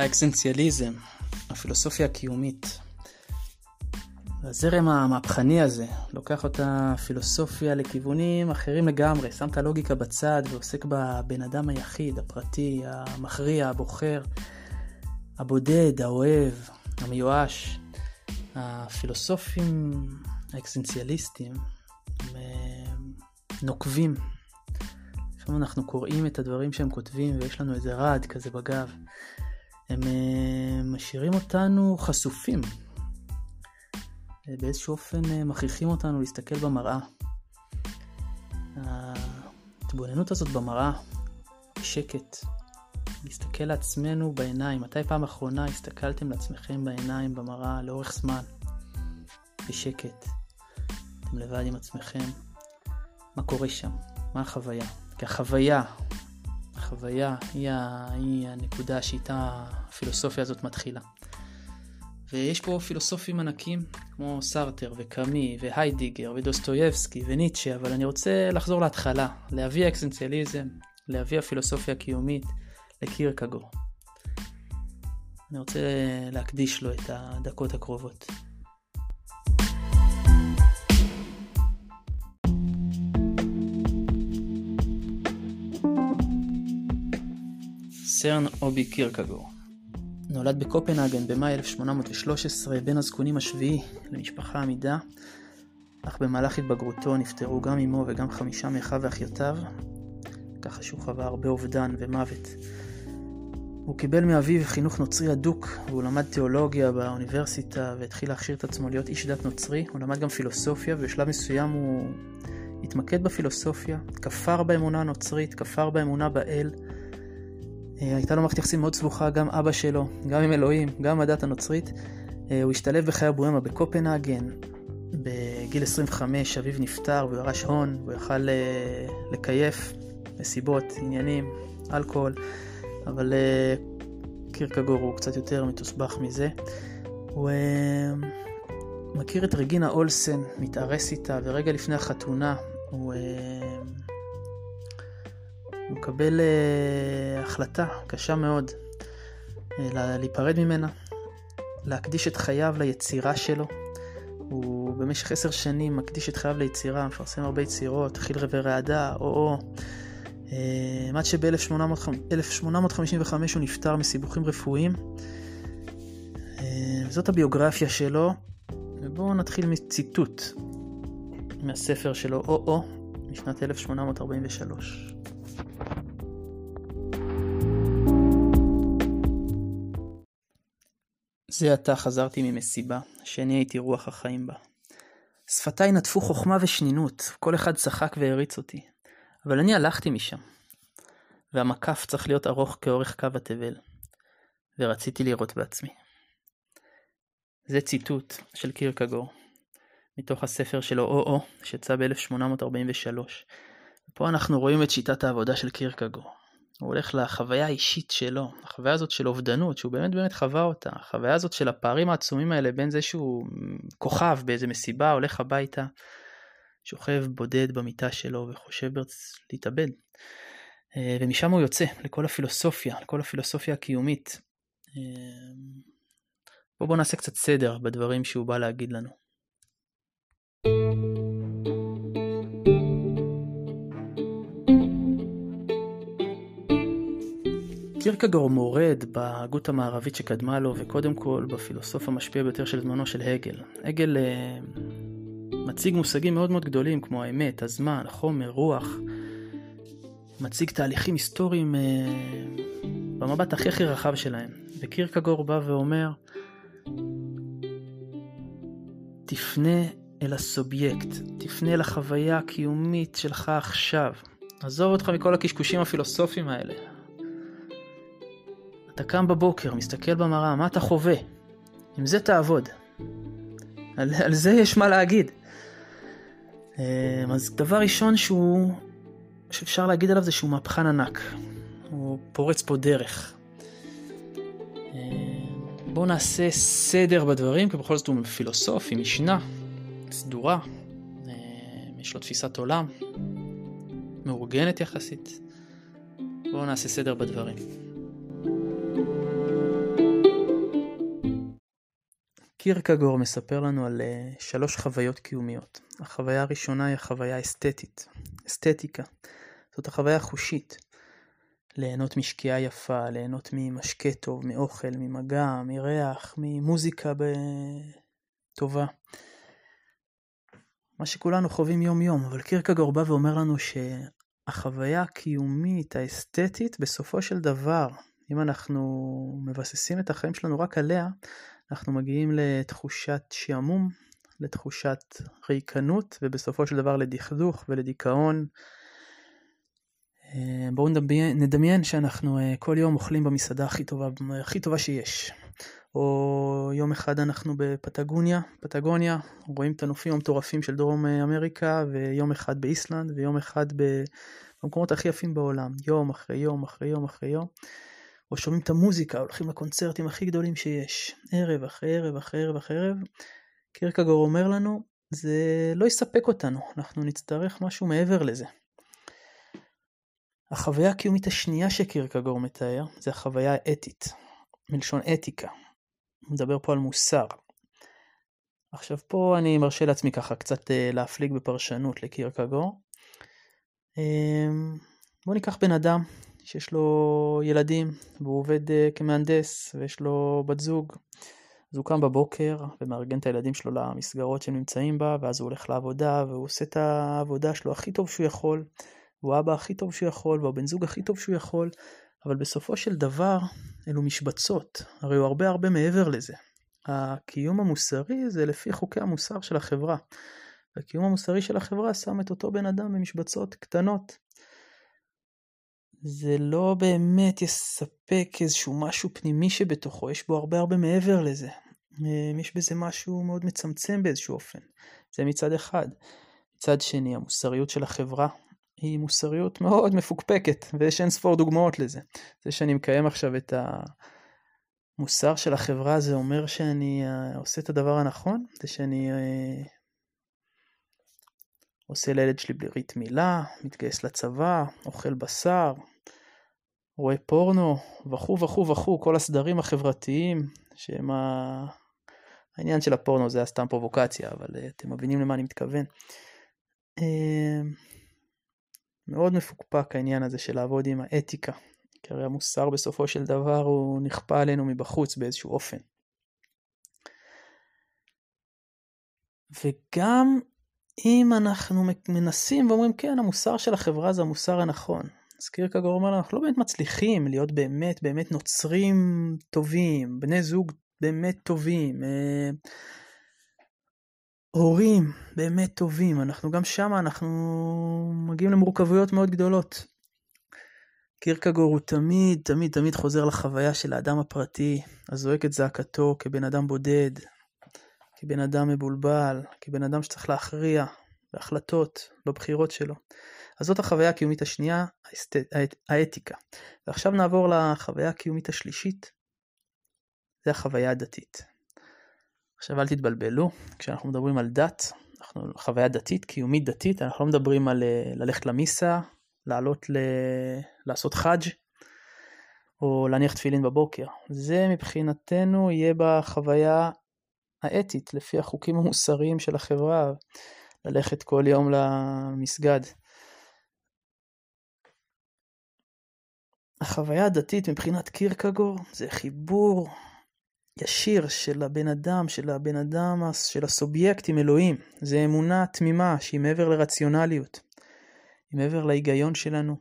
האקסנציאליזם, הפילוסופיה הקיומית. הזרם המהפכני הזה לוקח אותה פילוסופיה לכיוונים אחרים לגמרי, שם את הלוגיקה בצד ועוסק בבן אדם היחיד, הפרטי, המכריע, הבוחר, הבודד, האוהב, המיואש. הפילוסופים אה, נוקבים. לפעמים אנחנו קוראים את הדברים שהם כותבים ויש לנו איזה רעד כזה בגב. הם אה, משאירים אותנו חשופים. באיזשהו אופן אה, מכריחים אותנו להסתכל במראה. ההתבוננות הזאת במראה, בשקט, להסתכל לעצמנו בעיניים. מתי פעם אחרונה הסתכלתם לעצמכם בעיניים במראה לאורך זמן, בשקט? אתם לבד עם עצמכם. מה קורה שם? מה החוויה? כי החוויה, החוויה היא, היא הנקודה שאיתה הפילוסופיה הזאת מתחילה. ויש פה פילוסופים ענקים כמו סארטר וקאמי והיידיגר ודוסטויבסקי וניטשה, אבל אני רוצה לחזור להתחלה, להביא אקסנציאליזם, להביא הפילוסופיה הקיומית לקירקגור. אני רוצה להקדיש לו את הדקות הקרובות. סרן אובי קירקגור נולד בקופנהגן במאי 1813, בן הזקונים השביעי למשפחה עמידה, אך במהלך התבגרותו נפטרו גם אמו וגם חמישה מאחיו ואחיותיו, ככה שהוא חווה הרבה אובדן ומוות. הוא קיבל מאביו חינוך נוצרי הדוק, והוא למד תיאולוגיה באוניברסיטה והתחיל להכשיר את עצמו להיות איש דת נוצרי. הוא למד גם פילוסופיה, ובשלב מסוים הוא התמקד בפילוסופיה, כפר באמונה הנוצרית, כפר באמונה באל. אה, הייתה לו מערכת יחסים מאוד סבוכה, גם אבא שלו, גם עם אלוהים, גם הדת הנוצרית. אה, הוא השתלב בחיי הבוהמה בקופנהגן. בגיל 25 אביו נפטר והוא ירש הון, והוא יכל אה, לקייף מסיבות, עניינים, אלכוהול, אבל קירקגור הוא קצת יותר מתוסבך מזה. הוא מכיר את רגינה אולסן, מתארס איתה, ורגע לפני החתונה הוא הוא מקבל uh, החלטה קשה מאוד uh, להיפרד ממנה, להקדיש את חייו ליצירה שלו. הוא במשך עשר שנים מקדיש את חייו ליצירה, מפרסם הרבה יצירות, חיל רבי רעדה, או-או. Uh, עד שב-1855 הוא נפטר מסיבוכים רפואיים. Uh, זאת הביוגרפיה שלו, ובואו נתחיל מציטוט מהספר שלו, או-או, משנת 1843. זה עתה חזרתי ממסיבה, שאני הייתי רוח החיים בה. שפתיי נטפו חוכמה ושנינות, כל אחד צחק והריץ אותי. אבל אני הלכתי משם. והמקף צריך להיות ארוך כאורך קו התבל. ורציתי לראות בעצמי. זה ציטוט של קירקגור, מתוך הספר שלו או-או, שיצא ב-1843. פה אנחנו רואים את שיטת העבודה של קירקגור. הוא הולך לחוויה האישית שלו, החוויה הזאת של אובדנות, שהוא באמת באמת חווה אותה, החוויה הזאת של הפערים העצומים האלה בין זה שהוא כוכב באיזה מסיבה, הולך הביתה, שוכב בודד במיטה שלו וחושב. להתאבד. אה, ומשם הוא יוצא לכל הפילוסופיה, לכל הפילוסופיה הקיומית. אה, בואו בוא נעשה קצת סדר בדברים שהוא בא להגיד לנו. קירקגור מורד בהגות המערבית שקדמה לו, וקודם כל בפילוסוף המשפיע ביותר של זמנו של הגל. הגל אה, מציג מושגים מאוד מאוד גדולים כמו האמת, הזמן, החומר, רוח. מציג תהליכים היסטוריים אה, במבט הכי הכי רחב שלהם. וקירקגור בא ואומר, תפנה אל הסובייקט, תפנה אל החוויה הקיומית שלך עכשיו. עזוב אותך מכל הקשקושים הפילוסופיים האלה. אתה קם בבוקר, מסתכל במראה, מה אתה חווה? עם זה תעבוד. על, על זה יש מה להגיד. אה, אז דבר ראשון שהוא, שאפשר להגיד עליו זה שהוא מהפכן ענק. הוא פורץ פה דרך. אה, בואו נעשה סדר בדברים, כי בכל זאת הוא פילוסוף עם משנה סדורה. אה, יש לו תפיסת עולם מאורגנת יחסית. בואו נעשה סדר בדברים. קירקגור מספר לנו על uh, שלוש חוויות קיומיות. החוויה הראשונה היא החוויה האסתטית, אסתטיקה. זאת החוויה החושית. ליהנות משקיעה יפה, ליהנות ממשקה טוב, מאוכל, ממגע, מריח, ממוזיקה טובה. מה שכולנו חווים יום יום, אבל קירקגור בא ואומר לנו שהחוויה הקיומית, האסתטית, בסופו של דבר, אם אנחנו מבססים את החיים שלנו רק עליה, אנחנו מגיעים לתחושת שעמום, לתחושת ריקנות, ובסופו של דבר לדכדוך ולדיכאון. אה, בואו נדמיין, נדמיין שאנחנו אה, כל יום אוכלים במסעדה הכי טובה, הכי טובה שיש. או יום אחד אנחנו בפטגוניה, פטגוניה, רואים את הנופים המטורפים של דרום אה, אמריקה, ויום אחד באיסלנד, ויום אחד במקומות הכי יפים בעולם, יום אחרי יום אחרי יום אחרי יום. או שומעים את המוזיקה, הולכים לקונצרטים הכי גדולים שיש, ערב אחרי ערב אחרי ערב אחרי ערב. קירקגור אומר לנו, זה לא יספק אותנו, אנחנו נצטרך משהו מעבר לזה. החוויה הקיומית השנייה שקירקגור מתאר, זה החוויה האתית, מלשון אתיקה. הוא מדבר פה על מוסר. עכשיו פה אני מרשה לעצמי ככה קצת אה, להפליג בפרשנות לקירקגור. אמ, בואו ניקח בן אדם שיש לו ילדים והוא עובד אה, כמהנדס ויש לו בת זוג. אז הוא קם בבוקר ומארגן את הילדים שלו למסגרות שהם נמצאים בה ואז הוא הולך לעבודה והוא עושה את העבודה שלו הכי טוב שהוא יכול. הוא האבא הכי טוב שהוא יכול והבן זוג הכי טוב שהוא יכול אבל בסופו של דבר אלו משבצות, הרי הוא הרבה הרבה מעבר לזה. הקיום המוסרי זה לפי חוקי המוסר של החברה. הקיום המוסרי של החברה שם את אותו בן אדם במשבצות קטנות. זה לא באמת יספק איזשהו משהו פנימי שבתוכו, יש בו הרבה הרבה מעבר לזה. אה, יש בזה משהו מאוד מצמצם באיזשהו אופן. זה מצד אחד. מצד שני, המוסריות של החברה היא מוסריות מאוד מפוקפקת, ויש אין ספור דוגמאות לזה. זה שאני מקיים עכשיו את המוסר של החברה, זה אומר שאני אה, עושה את הדבר הנכון, זה שאני אה, עושה לילד שלי ברית מילה, מתגייס לצבא, אוכל בשר, רואה פורנו, וכו' וכו' וכו', כל הסדרים החברתיים, שהם ה... העניין של הפורנו זה היה סתם פרובוקציה, אבל אה, אתם מבינים למה אני מתכוון. מאוד מפוקפק העניין הזה של לעבוד עם האתיקה, כי הרי המוסר בסופו של דבר הוא נכפה עלינו מבחוץ באיזשהו אופן. וגם אם אנחנו מנסים ואומרים כן המוסר של החברה זה המוסר הנכון. אז קירקגור אומר אנחנו לא באמת מצליחים להיות באמת באמת נוצרים טובים, בני זוג באמת טובים, אה, הורים באמת טובים, אנחנו גם שם אנחנו מגיעים למורכבויות מאוד גדולות. קירקגור הוא תמיד תמיד תמיד חוזר לחוויה של האדם הפרטי, הזועק את זעקתו כבן אדם בודד, כבן אדם מבולבל, כבן אדם שצריך להכריע בהחלטות, בבחירות שלו. אז זאת החוויה הקיומית השנייה, האתיקה. ועכשיו נעבור לחוויה הקיומית השלישית, זה החוויה הדתית. עכשיו אל תתבלבלו, כשאנחנו מדברים על דת, אנחנו חוויה דתית, קיומית דתית, אנחנו לא מדברים על אה, ללכת למיסה, לעלות ל... לעשות חאג' או להניח תפילין בבוקר. זה מבחינתנו יהיה בחוויה האתית, לפי החוקים המוסריים של החברה, ללכת כל יום למסגד. החוויה הדתית מבחינת קירקגור זה חיבור ישיר של הבן אדם, של הבן אדם, של הסובייקט עם אלוהים. זה אמונה תמימה שהיא מעבר לרציונליות, היא מעבר להיגיון שלנו,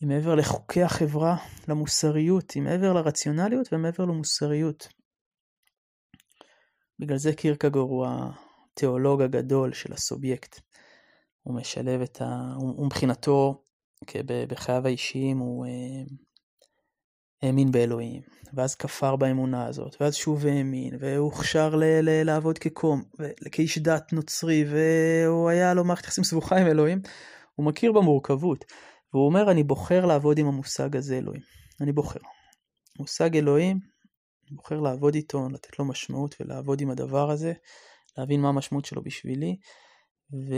היא מעבר לחוקי החברה, למוסריות, היא מעבר לרציונליות ומעבר למוסריות. בגלל זה קירקגור הוא התיאולוג הגדול של הסובייקט. הוא משלב את ה... הוא מבחינתו, בחייו האישיים, הוא אה, האמין באלוהים, ואז כפר באמונה הזאת, ואז שוב האמין, והוכשר ל- ל- לעבוד כקום, כאיש דת נוצרי, והוא היה לו מערכת יחסים סבוכה עם אלוהים, הוא מכיר במורכבות, והוא אומר, אני בוחר לעבוד עם המושג הזה אלוהים. אני בוחר. מושג אלוהים, אני בוחר לעבוד איתו, לתת לו משמעות ולעבוד עם הדבר הזה, להבין מה המשמעות שלו בשבילי, ו...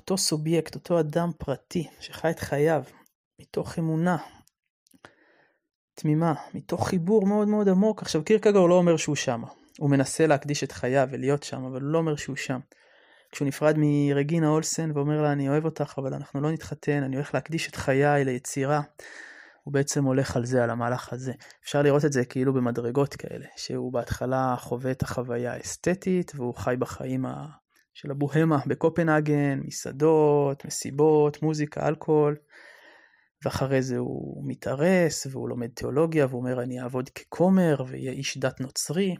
אותו סובייקט, אותו אדם פרטי שחי את חייו מתוך אמונה, תמימה, מתוך חיבור מאוד מאוד עמוק. עכשיו קירקגור לא אומר שהוא שמה, הוא מנסה להקדיש את חייו ולהיות שם, אבל הוא לא אומר שהוא שם. כשהוא נפרד מרגינה אולסן ואומר לה אני אוהב אותך אבל אנחנו לא נתחתן, אני הולך להקדיש את חיי ליצירה, הוא בעצם הולך על זה, על המהלך הזה. אפשר לראות את זה כאילו במדרגות כאלה, שהוא בהתחלה חווה את החוויה האסתטית והוא חי בחיים ה... של הבוהמה בקופנהגן, מסעדות, מסיבות, מוזיקה, אלכוהול. ואחרי זה הוא מתארס והוא לומד תיאולוגיה והוא אומר אני אעבוד ככומר ויהיה איש דת נוצרי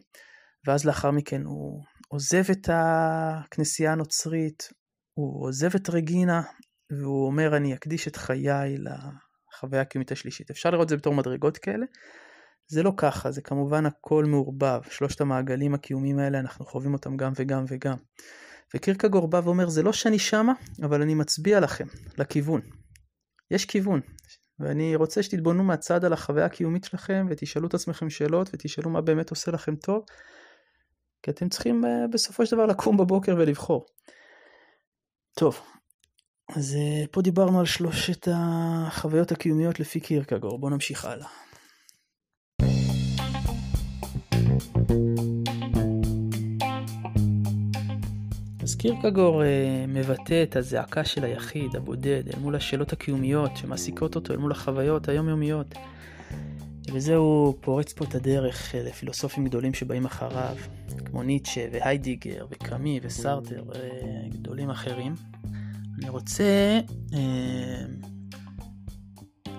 ואז לאחר מכן הוא עוזב את הכנסייה הנוצרית, הוא עוזב את רגינה והוא אומר אני אקדיש את חיי לחוויה הקיומית השלישית. אפשר לראות את זה בתור מדרגות כאלה. זה לא ככה, זה כמובן הכל מעורבב. שלושת המעגלים הקיומיים האלה אנחנו חווים אותם גם וגם וגם. וקירקגור בא ואומר זה לא שאני שמה, אבל אני מצביע לכם, לכיוון. יש כיוון, ואני רוצה שתתבוננו מהצד על החוויה הקיומית שלכם ותשאלו את עצמכם שאלות ותשאלו מה באמת עושה לכם טוב, כי אתם צריכים אה, בסופו של דבר לקום בבוקר ולבחור. טוב, אז אה, פה דיברנו על שלושת החוויות הקיומיות לפי קירקגור, בואו נמשיך הלאה. אז קירקגור אה, מבטא את הזעקה של היחיד, הבודד, אל מול השאלות הקיומיות שמעסיקות אותו, אל מול החוויות היומיומיות. וזה הוא פורץ פה את הדרך אה, לפילוסופים גדולים שבאים אחריו, כמו ניטשה והיידיגר וקאמי וסארטר וגדולים אחרים. אני רוצה אה,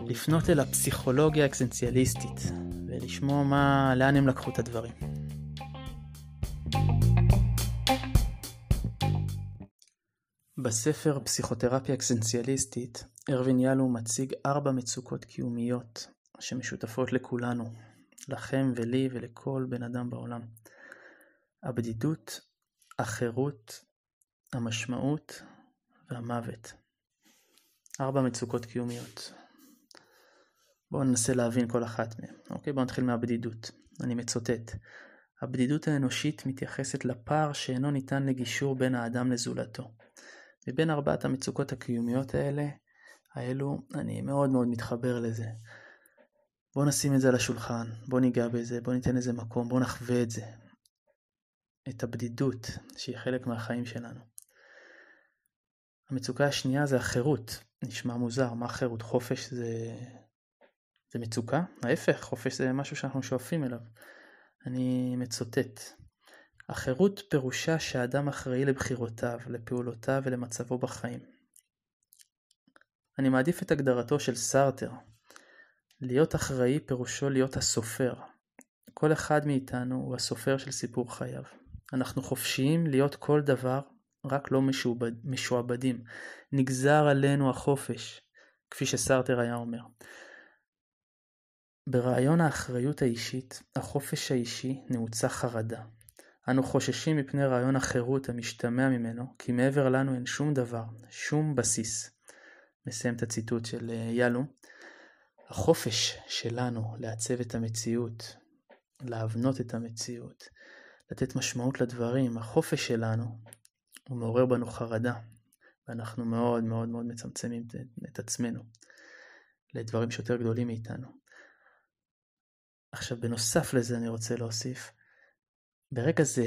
לפנות אל הפסיכולוגיה האקסנציאליסטית ולשמוע מה, לאן הם לקחו את הדברים. בספר פסיכותרפיה אקסנציאליסטית, ארווין יאלו מציג ארבע מצוקות קיומיות שמשותפות לכולנו, לכם ולי ולכל בן אדם בעולם. הבדידות, החירות, המשמעות והמוות. ארבע מצוקות קיומיות. בואו ננסה להבין כל אחת מהן. אוקיי, בואו נתחיל מהבדידות. אני מצוטט. הבדידות האנושית מתייחסת לפער שאינו ניתן לגישור בין האדם לזולתו. מבין ארבעת המצוקות הקיומיות האלה, האלו, אני מאוד מאוד מתחבר לזה. בואו נשים את זה על השולחן, בואו ניגע בזה, בואו ניתן לזה מקום, בואו נחווה את זה. את הבדידות שהיא חלק מהחיים שלנו. המצוקה השנייה זה החירות. נשמע מוזר, מה חירות? חופש זה... זה מצוקה? ההפך, חופש זה משהו שאנחנו שואפים אליו. אני מצוטט. החירות פירושה שהאדם אחראי לבחירותיו, לפעולותיו ולמצבו בחיים. אני מעדיף את הגדרתו של סארטר. להיות אחראי פירושו להיות הסופר. כל אחד מאיתנו הוא הסופר של סיפור חייו. אנחנו חופשיים להיות כל דבר, רק לא משועבד, משועבדים. נגזר עלינו החופש, כפי שסארטר היה אומר. ברעיון האחריות האישית, החופש האישי נעוצה חרדה. אנו חוששים מפני רעיון החירות המשתמע ממנו, כי מעבר לנו אין שום דבר, שום בסיס. מסיים את הציטוט של אה, יאלו. החופש שלנו לעצב את המציאות, להבנות את המציאות, לתת משמעות לדברים, החופש שלנו, הוא מעורר בנו חרדה, ואנחנו מאוד מאוד מאוד מצמצמים את עצמנו לדברים שיותר גדולים מאיתנו. עכשיו, בנוסף לזה אני רוצה להוסיף, ברגע זה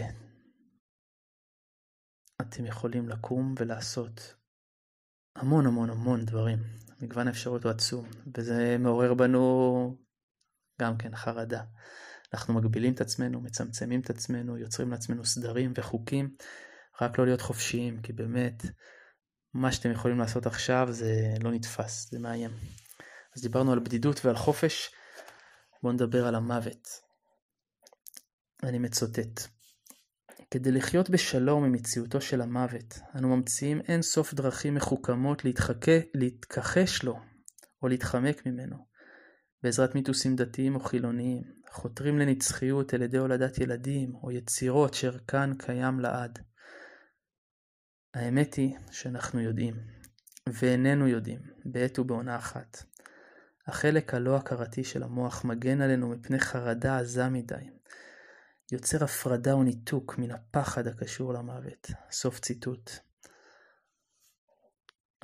אתם יכולים לקום ולעשות המון המון המון דברים. מגוון האפשרויות הוא עצום, וזה מעורר בנו גם כן חרדה. אנחנו מגבילים את עצמנו, מצמצמים את עצמנו, יוצרים לעצמנו סדרים וחוקים, רק לא להיות חופשיים, כי באמת, מה שאתם יכולים לעשות עכשיו זה לא נתפס, זה מאיים. אז דיברנו על בדידות ועל חופש, בואו נדבר על המוות. אני מצוטט. כדי לחיות בשלום עם מציאותו של המוות, אנו ממציאים אין סוף דרכים מחוכמות להתחכה, להתכחש לו או להתחמק ממנו, בעזרת מיתוסים דתיים או חילוניים, חותרים לנצחיות על ידי הולדת ילדים או יצירות שערכן קיים לעד. האמת היא שאנחנו יודעים, ואיננו יודעים, בעת ובעונה אחת. החלק הלא הכרתי של המוח מגן עלינו מפני חרדה עזה מדי, יוצר הפרדה וניתוק מן הפחד הקשור למוות. סוף ציטוט.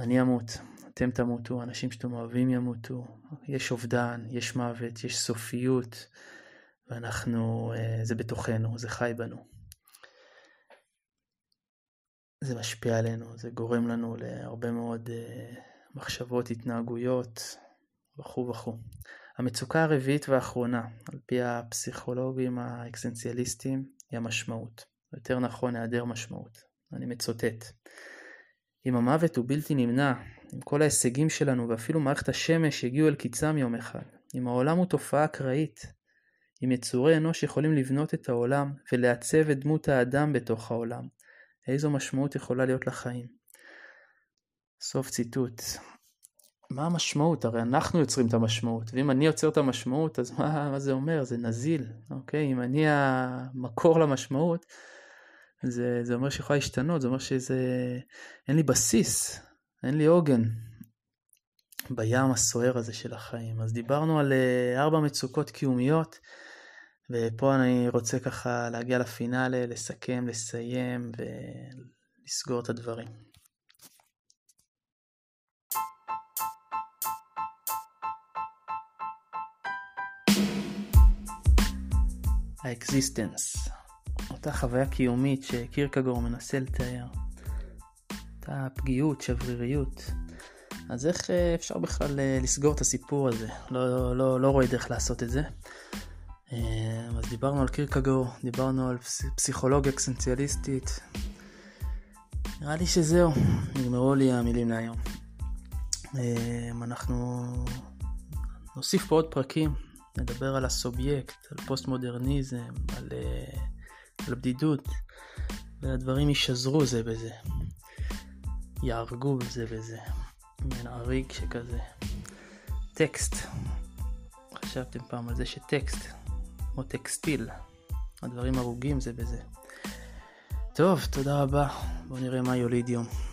אני אמות, אתם תמותו, אנשים שאתם אוהבים ימותו, יש אובדן, יש מוות, יש סופיות, ואנחנו, אה, זה בתוכנו, זה חי בנו. זה משפיע עלינו, זה גורם לנו להרבה מאוד אה, מחשבות, התנהגויות וכו' וכו'. המצוקה הרביעית והאחרונה, על פי הפסיכולוגים האקסנציאליסטים, היא המשמעות. יותר נכון, היעדר משמעות. אני מצוטט. אם המוות הוא בלתי נמנע, אם כל ההישגים שלנו ואפילו מערכת השמש יגיעו אל קיצם יום אחד, אם העולם הוא תופעה אקראית, אם יצורי אנוש יכולים לבנות את העולם ולעצב את דמות האדם בתוך העולם, איזו משמעות יכולה להיות לחיים? סוף ציטוט. מה המשמעות? הרי אנחנו יוצרים את המשמעות, ואם אני יוצר את המשמעות, אז מה, מה זה אומר? זה נזיל, אוקיי? אם אני המקור למשמעות, זה, זה אומר שיכולה להשתנות, זה אומר שזה... אין לי בסיס, אין לי עוגן בים הסוער הזה של החיים. אז דיברנו על אה, ארבע מצוקות קיומיות, ופה אני רוצה ככה להגיע לפינאלה, לסכם, לסיים ולסגור את הדברים. ה existence, אותה חוויה קיומית שקירקגור מנסה לתאר, אותה פגיעות, שבריריות. אז איך אה, אפשר בכלל אה, לסגור את הסיפור הזה? לא, לא, לא רואה דרך לעשות את זה. אה, אז דיברנו על קירקגור, דיברנו על פסיכולוגיה אקסנציאליסטית. נראה לי שזהו, נגמרו לי המילים להיום. אנחנו נוסיף פה עוד פרקים, נדבר על הסובייקט, על פוסט מודרניזם, על, על בדידות, והדברים יישזרו זה בזה, יהרגו זה בזה. מין עריק שכזה. טקסט. חשבתם פעם על זה שטקסט, כמו טקסטיל, הדברים הרוגים זה בזה. טוב, תודה רבה. בואו נראה מה יוליד יום.